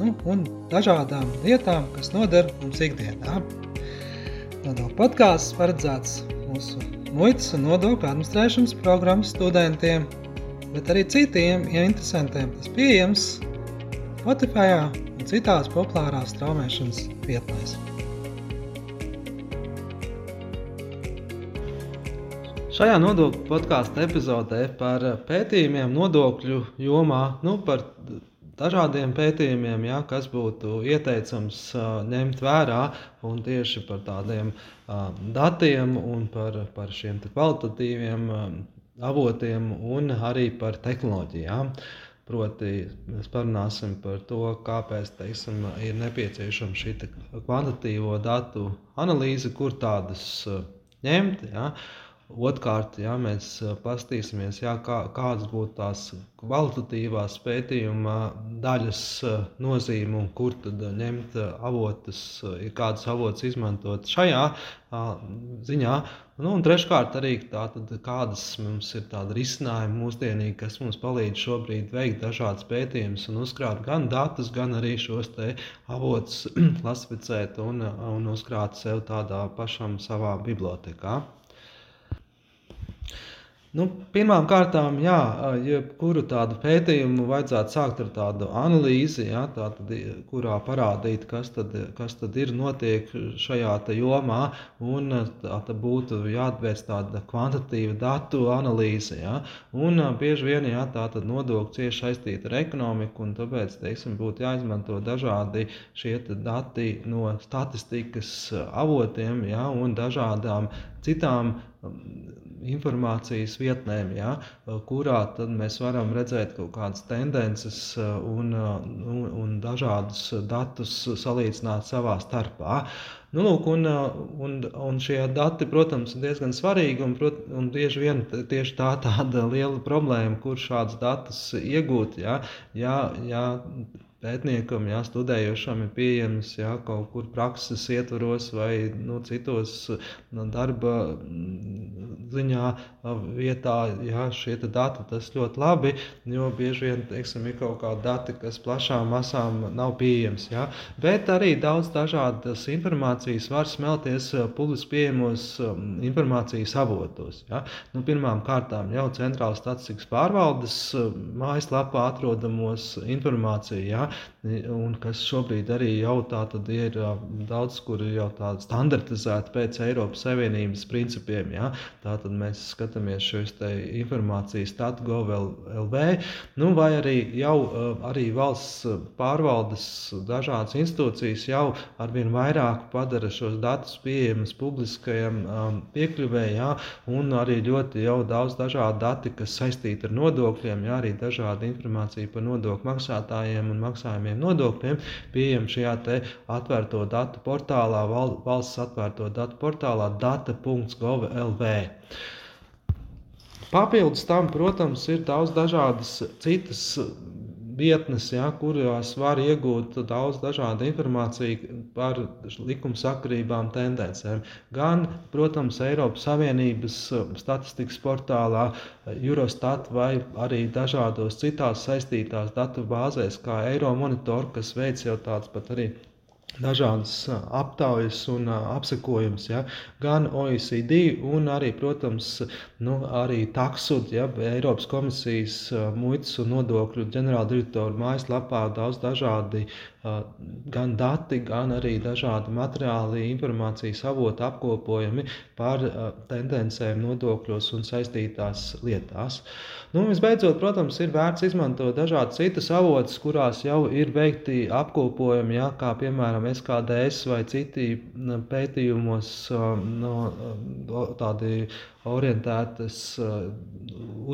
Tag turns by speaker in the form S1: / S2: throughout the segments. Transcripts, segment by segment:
S1: nu, un dažādām lietām, kas noder mums ikdienā. Nodokļu podkāsts paredzēts mūsu muitas un nodokļu administrēšanas programmas studentiem, bet arī citiem ja interesantiem. Tas pieejams Spotify un citās populārās straumēšanas vietnēs. Šajā nodokļu podkāstu epizodē par pētījumiem nodokļu jomā, nu, par dažādiem pētījumiem, ja, kas būtu ieteicams ņemt vērā un tieši par tādiem datiem un par, par šiem kvalitatīviem avotiem un arī par tehnoloģijām. Proti, mēs parunāsim par to, kāpēc teiksim, ir nepieciešama šī kvantitīvo datu analīze, kur tādas ņemt. Ja, uh, Otrkārt, ja mēs paskatīsimies, ja, kā, kādas būtu tās kvalitatīvās pētījuma daļas nozīme un kur tad ņemt avotus, kādas avotus izmantot šajā ziņā. Nu, un treškārt, arī tātad, kādas mums ir tādi risinājumi mūsdienīgi, kas mums palīdz šobrīd veikt dažādas pētījumus un uzkrāt gan datus, gan arī šos avotus klasificēt un, un uzkrāt sev tādā pašam savā bibliotekā. Nu, Pirmām kārtām, jā, jebkuru tādu pētījumu vajadzētu sākt ar tādu analīzi, jā, tātad, kurā parādīt, kas tad, kas tad ir notiek šajā jomā. Un tā būtu jāatvērts tāda kvantitatīva datu analīze. Jā, un bieži vien jā, tāda nodokļa cieši saistīta ar ekonomiku, un tāpēc teiksim, būtu jāizmanto dažādi šie dati no statistikas avotiem jā, un dažādām citām informācijas vietnēm, ja, kurā mēs varam redzēt kaut kādas tendences un, un, un dažādus datus salīdzināt savā starpā. Nu, lūk, un, un, un šie dati, protams, ir diezgan svarīgi. Un, prot, un bieži vien tieši tā tāda liela problēma, kur šādus datus iegūt. Ja, ja, ja pētniekam, jā, studējošam ir pieejams jā, kaut kur prakses ietvaros vai nu, citos nu, darba mm, ziņā vietā. Jā, šie dati tas ļoti labi, jo bieži vien teiksim, ir kaut kādi dati, kas plašām masām nav pieejams. Jā. Bet arī daudz dažādas informācijas var smelties publiski pieejamos informācijas avotos. Jā. Nu, pirmām kārtām jau centrālās statistikas pārvaldes mājaslapā atrodamos informāciju. Jā un kas šobrīd arī jau tāda ir daudz, kur ir jau tāda standartizēta pēc Eiropas Savienības principiem. Ja? Tātad mēs skatāmies šos informācijas stat.gov.lv, nu, vai arī jau arī valsts pārvaldes dažādas institūcijas jau arvien vairāk padara šos datus pieejamus publiskajam piekļuvējai, ja? un arī ļoti daudz dažādu dati, kas saistīti ar nodokļiem, ja? arī dažāda informācija par nodokļu maksātājiem un maksātājiem maksājumiem, nodokļiem, pieejam šajā atvērto datu portālā, valsts atvērto datu portālā data.gov.lv. Papildus tam, protams, ir daudz dažādas citas vietnes, ja, kurās var iegūt daudz dažādu informāciju par likumsakarībām, tendencēm. Gan, protams, Eiropas Savienības um, statistikas portālā, Eurostat vai arī dažādos citās saistītās datu bāzēs, kā Euromonitor, kas veic jau tāds pat arī dažādas aptaujas un apsekojums, ja, gan OECD, un arī, protams, nu, arī taksud, ja, Eiropas komisijas muitas un nodokļu ģenerāldirektoru mājaslapā daudz dažādi gan dati, gan arī dažādi materiāli, informācijas avoti apkopojami par tendencēm nodokļos un saistītās lietās. Nu, visbeidzot, protams, ir vērts izmantot dažādas citas avotus, kurās jau ir veikti apkopojumi, ja, kā piemēram SKDS vai citi pētījumos no, tādi orientētas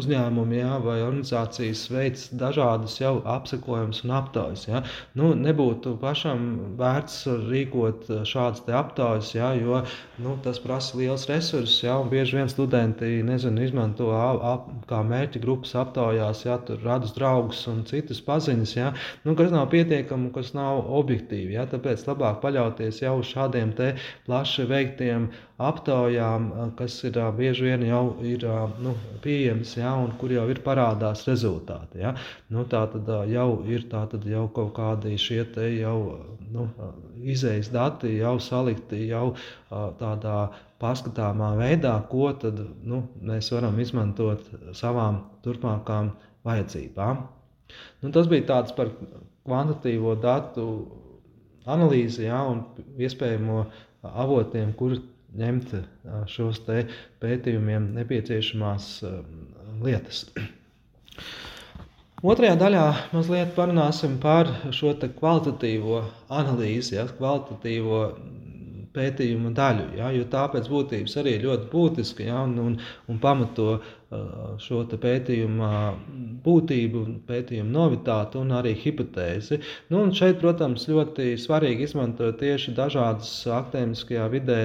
S1: uzņēmumi jā, vai organizācijas veids dažādas jau apsekojumus un aptaujas. Jā. Nu, nebūtu pašam vērts rīkot šādas aptaujas, jā, jo nu, tas prasa liels resursus. Jā, bieži vien studenti nezinu, izmanto ap, kā mērķa grupas aptaujās, jā, tur radus draugus un citas paziņas, jā, nu, kas nav pietiekami, kas nav objektīvi. Jā, tāpēc labāk paļauties jau uz šādiem plaši veiktiem aptaujām, kas ir bieži vien jau ir nu, pieejamas, ja, un kur jau ir parādās rezultāti. Ja. Nu, tā tad jau ir tad jau kaut kādi šie jau nu, izējas dati, jau salikti jau tādā paskatāmā veidā, ko tad, nu, mēs varam izmantot savām turpmākām vajadzībām. Nu, tas bija tāds par kvantitīvo datu analīzi ja, un iespējamo avotiem, kur ņemt šos pētījumiem nepieciešamās lietas. Otrajā daļā mazliet parunāsim par šo kvalitatīvo analīzi, ja, kvalitatīvo pētījuma daļu, ja, jo tā pēc būtības arī ir ļoti būtiska ja, un, un, un pamato šo pētījumu būtību, pētījumu novitāti un arī hipotēzi. Nu, un šeit, protams, ļoti svarīgi izmantot tieši dažādas akadēmiskajā vidē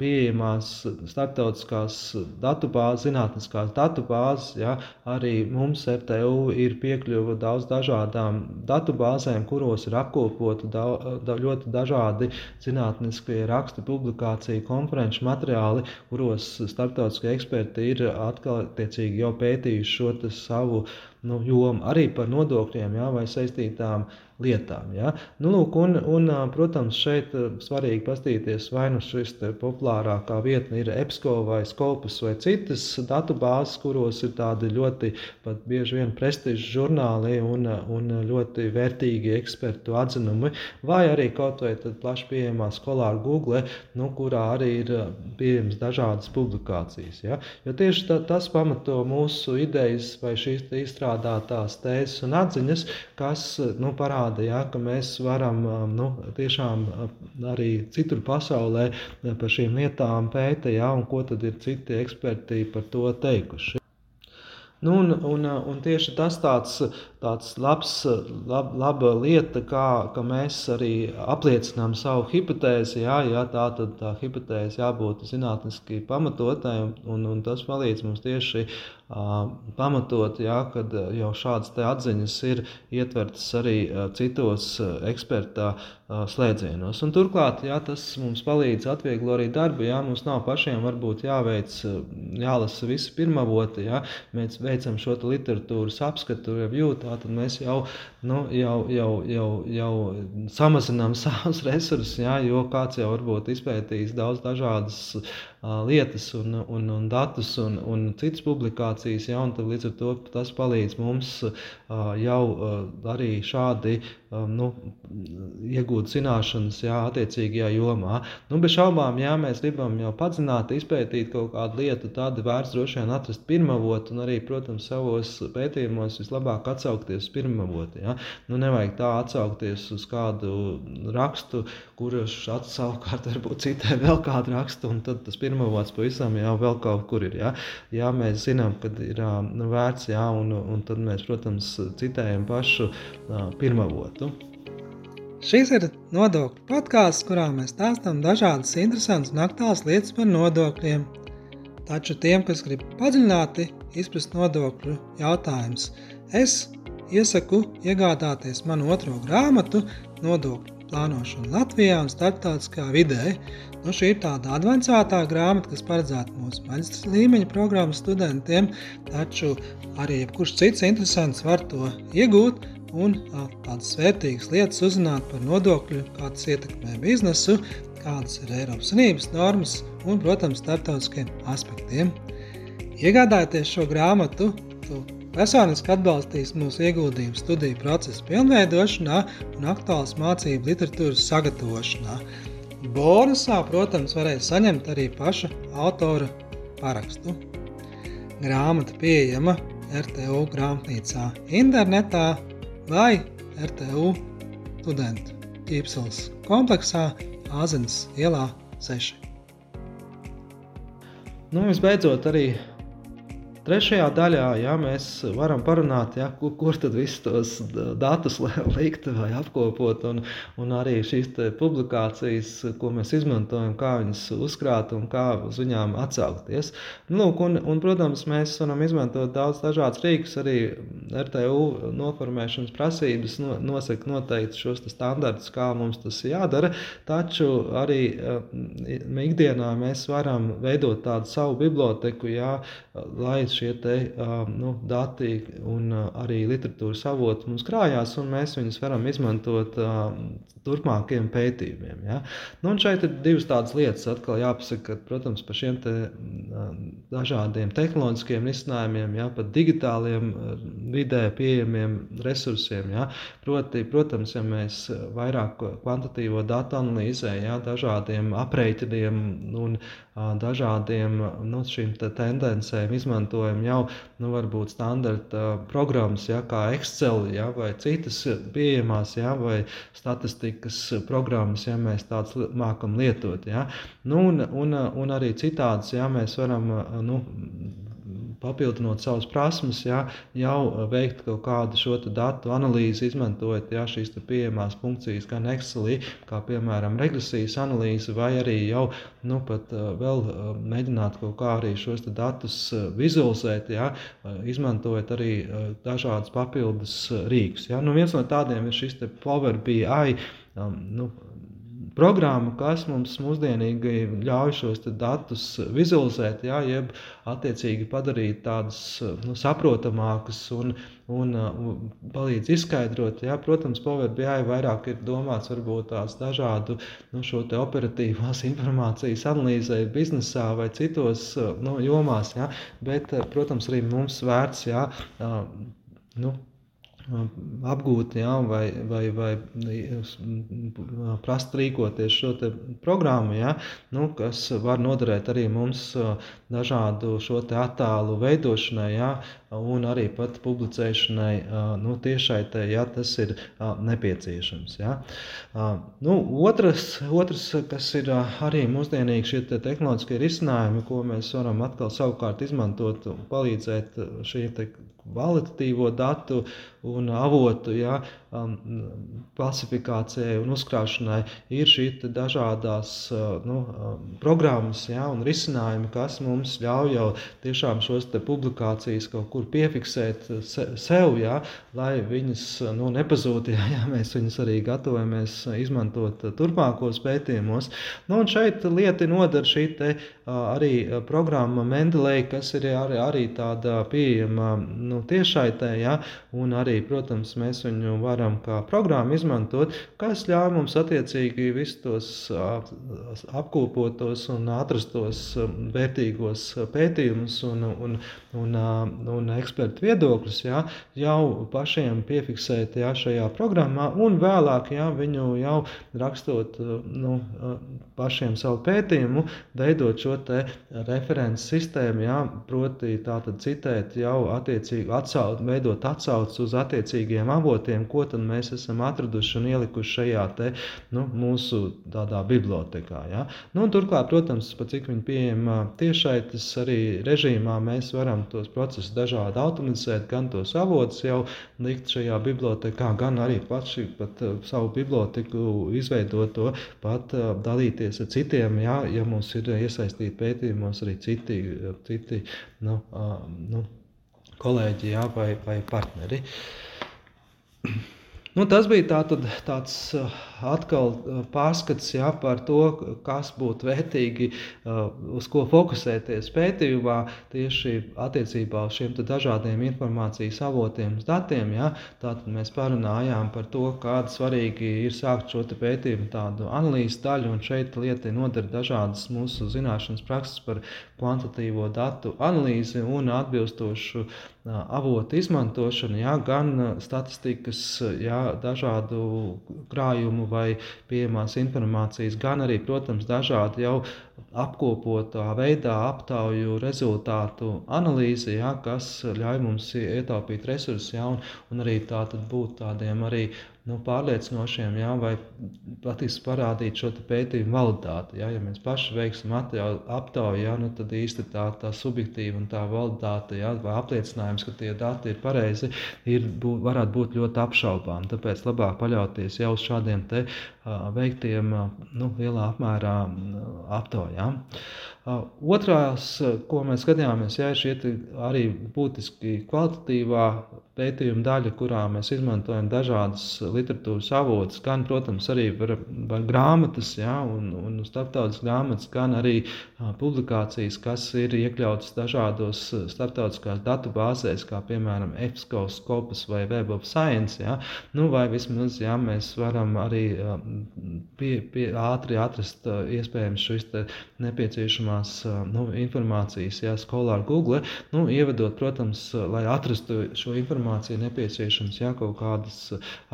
S1: pieejamās starptautiskās datubāzes, zinātniskās datubāzes. Ja, arī mums RTU ir piekļuva daudz dažādām datubāzēm, kuros ir apkopoti da, da, ļoti dažādi zinātniskie raksti, publikācija, konferenču materiāli, kuros starptautiskie eksperti ir atkal attiecīgi jau pētījuši šo savu nu, jomu arī par nodokļiem jā, vai saistītām lietām. Ja? Nu, lūk, un, un, protams, šeit svarīgi paskatīties, vai nu šis populārākā vietne ir EPSCO vai Scopus vai citas datubāzes, kuros ir tādi ļoti bieži vien prestižu žurnāli un, un ļoti vērtīgi ekspertu atzinumi, vai arī kaut vai plaši pieejamā skolāra Google, nu, kurā arī ir pieejamas dažādas publikācijas. Ja? Jo tieši ta, tas pamato mūsu idejas vai šīs izstrādātās tēzes un atziņas, kas nu, parāda parāda, ja, ka mēs varam um, nu, tiešām uh, arī citur pasaulē uh, par šīm lietām pētīt, ja, un ko tad ir citi eksperti par to teikuši. Nu, un, un, un tieši tas tāds, tāds labs, lab, laba lieta, kā, ka mēs arī apliecinām savu hipotēzi. Jā, jā, tā tad tā hipotēze jābūt zinātniski pamatotai, un, un tas palīdz mums tieši pamatot, jā, kad jau šādas atziņas ir ietvertas arī citos eksperta slēdzienos. Un turklāt jā, tas mums palīdz atvieglo arī darbu. Jā, mums nav pašiem varbūt jāveic, jālasa visi pirmavoti. Jā. Mēs veicam šo literatūras apskatu, review, tad mēs jau, nu, jau, jau, jau, jau samazinām savus resursus, jā, jo kāds jau varbūt izpētījis daudz dažādas lietas un, un, un datus un, un citas publikācijas. Ja, un līdz ar to tas palīdz mums jau arī šādi nu, iegūt zināšanas jā, attiecīgajā jomā. Nu, bez šaubām, ja mēs gribam jau padzināt, izpētīt kaut kādu lietu, tad vērts droši vien atrast pirmavotu un arī, protams, savos pētījumos vislabāk atsaukties uz pirmavotu. Ja. Nu, nevajag tā atsaukties uz kādu rakstu, kurš savukārt varbūt citai vēl kādu rakstu, un tad tas pirmavots pirmavots pavisam jau vēl kaut kur ir. Ja, ja mēs zinām, ka ir nu, vērts, ja, un, un tad mēs, protams, citējam pašu pirmavotu.
S2: Šis ir nodokļu podkāsts, kurā mēs stāstām dažādas interesantas un aktuālas lietas par nodokļiem. Taču tiem, kas grib padziļināti izprast nodokļu jautājumus, es iesaku iegādāties manu otro grāmatu Nodokļu plānošana Latvijā un starptautiskā vidē. Nu, šī ir tāda avansētā grāmata, kas paredzēta mūsu maģistra līmeņa programmas studentiem, taču arī jebkurš cits interesants var to iegūt un tādas vērtīgas lietas uzzināt par nodokļu, kā tas ietekmē biznesu, kādas ir Eiropas Savienības normas un, protams, starptautiskiem aspektiem. Iegādājieties šo grāmatu, Personiski atbalstīs mūsu ieguldījumu studiju procesa pilnveidošanā un aktuālas mācību literatūras sagatavošanā. Bonusā, protams, varēs saņemt arī paša autora parakstu. Grāmata pieejama RTU grāmatnīcā internetā vai RTU studentu ķīpseles kompleksā Āzenes ielā 6.
S1: nu, visbeidzot, arī Trešajā daļā ja, mēs varam parunāt, ja, kur, kur tad visus tos datus likt vai apkopot, un, un arī šīs publikācijas, ko mēs izmantojam, kā viņas uzkrāt un kā uz viņām atsaukties. Nu, lūk, un, un, protams, mēs varam izmantot daudz dažādas rīkus, arī RTU noformēšanas prasības no, nosaka noteikti šos standartus, kā mums tas jādara, taču arī uh, ikdienā mēs varam veidot tādu savu biblioteku, ja, lai šie te, nu, dati un arī literatūras avoti mums krājās, un mēs viņus varam izmantot turpmākiem pētījumiem. Ja? Nu, šeit ir divas tādas lietas, atkal jāpasaka, ka, protams, par šiem te dažādiem tehnoloģiskiem risinājumiem, ja, pat digitāliem vidē pieejamiem resursiem. Ja? Proti, protams, ja mēs vairāk kvantitīvo datu analīzē, ja, dažādiem aprēķiniem un dažādiem nu, šīm te tendencēm izmantojam jau nu, varbūt standarta programmas, ja, kā Excel ja, vai citas pieejamās, ja, vai statistikas programmas, ja mēs tādas mākam lietot. Ja. Nu, un, un, un arī citādas, ja mēs varam nu, papildinot savas prasmes, jā, jau veikt kaut kādu šo datu analīzi, izmantojot jā, šīs pieejamās funkcijas, gan Excelī, kā piemēram regresijas analīze, vai arī jau nu, pat, vēl mēģināt kaut kā arī šos datus vizualizēt, jā, izmantojot arī dažādas papildus rīkus. Jā. Nu, viens no tādiem ir šis Power BI. Um, nu, programma, kas mums mūsdienīgi ļauj šos datus vizualizēt, jā, jeb attiecīgi padarīt tādus nu, saprotamākus un, un, un palīdz izskaidrot. Jā, protams, Power BI vairāk ir domāts varbūt tās dažādu nu, šo operatīvās informācijas analīzē biznesā vai citos nu, jomās, jā, bet, protams, arī mums vērts jā, nu, apgūt, ja, vai, vai, vai prast rīkoties šo programmu, ja, nu, kas var noderēt arī mums dažādu šo attēlu veidošanai, ja, un arī pat publicēšanai nu, tiešai, te, ja tas ir nepieciešams. Ja. Nu, otrs, otrs, kas ir arī mūsdienīgi šie te tehnoloģiskie risinājumi, ko mēs varam atkal savukārt izmantot un palīdzēt šī kvalitatīvo datu un avotu ja, klasifikācijai un uzkrāšanai ir šī dažādās uh, nu, programmas ja, un risinājumi, kas mums ļauj jau tiešām šos publikācijas kaut kur piefiksēt se, sev, ja, lai viņas nu, nepazūtu, ja, ja mēs viņus arī gatavojamies izmantot turpmākos pētījumos. Nu, un šeit lieti nodara šī te, arī programma Mendeley, kas ir arī, arī tāda pieejama nu, tiešaitē, ja, un arī, protams, mēs viņu varam kā programmu izmantot, kas ļauj mums attiecīgi visus tos apkopotos un atrastos vērtīgos pētījumus un, un, un, un ekspertu viedokļus jā, jau pašiem piefiksēt jā, šajā programmā un vēlāk jā, viņu jau rakstot nu, pašiem savu pētījumu, veidot šo references sistēmu, jā, proti tātad citēt jau attiecīgi atsaukt, veidot atsauci uz attiecīgiem avotiem, ko mēs esam atraduši un ielikuši šajā te, nu, mūsu tādā bibliotekā. Ja? Nu, turklāt, protams, pat cik viņi pieejama tiešai, tas arī režīmā mēs varam tos procesus dažādi automatizēt, gan tos avotus jau likt šajā bibliotekā, gan arī paši pat uh, savu biblioteku izveidot to, pat uh, dalīties ar citiem, ja, ja mums ir iesaistīti pētījumos arī citi, citi nu, uh, nu, kolēģi jā, vai, vai partneri. Nu, tas bija tā, tad, tāds atkal pārskats jā, par to, kas būtu vērtīgi, uz ko fokusēties pētījumā, tieši attiecībā uz šiem dažādiem informācijas avotiem, datiem. Jā. Tātad mēs parunājām par to, kāda svarīgi ir sākt šo pētījumu tādu analīzes daļu, un šeit lieta nodara dažādas mūsu zināšanas prakses par kvantitatīvo datu analīzi un atbilstošu avotu izmantošanu, jā, gan statistikas, jā, dažādu krājumu vai pieejamās informācijas, gan arī, protams, dažādi jau apkopotā veidā aptauju rezultātu analīzi, jā, kas ļauj mums ietaupīt resursus, jā, un, un arī tā būt tādiem arī nu, pārliecinošiem, jā, vai patiesi parādīt šo pētījumu validitāti. Jā. Ja mēs paši veiksim aptauju, jā, nu, tad īsti tā, tā subjektīva un tā validitāte, jā, vai apliecinājums, ka tie dati ir pareizi, ir, bū, varētu būt ļoti apšaubām. Tāpēc labāk paļauties jau uz šādiem te, veiktiem nu, lielā apmērā aptaujām. Otrās, ko mēs skatījāmies, jā, ir šie arī būtiski kvalitatīvā pētījuma daļa, kurā mēs izmantojam dažādas literatūras avotus, gan, protams, arī var, var grāmatas, ja, un, un starptautiskas grāmatas, gan arī publikācijas, kas ir iekļautas dažādos starptautiskās datu bāzēs, kā piemēram EFSCO, Scopus vai Web of Science, ja, nu, vai vismaz, ja mēs varam arī pie, pie, ātri atrast iespējams šīs nepieciešamās nu, informācijas, ja, skolā ar Google, nu, ievedot, protams, lai atrastu šo informāciju, nepieciešams jā, kaut kādas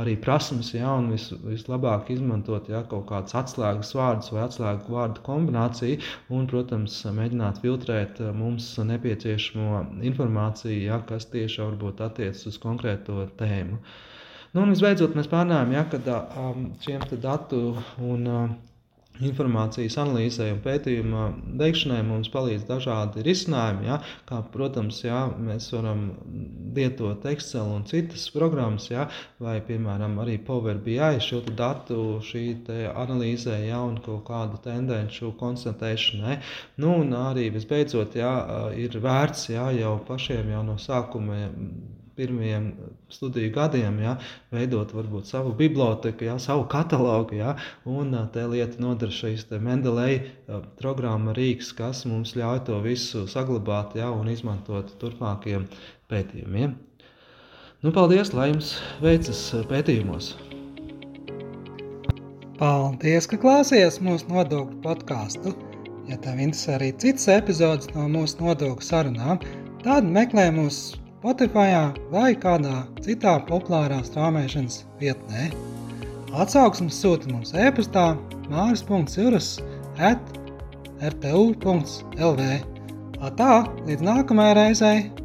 S1: arī prasmes, jā, un vis, vislabāk izmantot jā, kaut kādas atslēgas vārdus vai atslēgu vārdu kombināciju, un, protams, mēģināt filtrēt mums nepieciešamo informāciju, jā, kas tieši varbūt attiecas uz konkrēto tēmu. Nu, un visbeidzot, mēs pārnājām, ja, ka um, šiem datu un uh, informācijas analīzē un pētījuma veikšanai mums palīdz dažādi risinājumi. Ja, kā, protams, ja, mēs varam lietot Excel un citas programmas, ja, vai, piemēram, arī Power BI šo datu analīzē ja, un kaut kādu tendenci konstatēšanai. Nu, un arī visbeidzot, ja, ir vērts ja, jau pašiem jau no sākuma pirmajiem studiju gadiem, ja, veidot varbūt savu biblioteku, ja, savu katalogu. Ja, un tā lieta nodara šīs Mendeleja programma Rīgas, kas mums ļauj to visu saglabāt ja, un izmantot turpmākiem pētījumiem. Nu, paldies, lai jums veicas pētījumos!
S2: Paldies, ka klausījāties mūsu nodokļu podkāstu. Ja tev interesē arī citas epizodes no mūsu nodokļu sarunām, tad meklē mūsu Spotify vai kādā citā populārā strāmošanas vietnē. Atsauksmes sūta mums e-pastā māris.cirus at rtu.lv. Tā, līdz nākamajai reizei!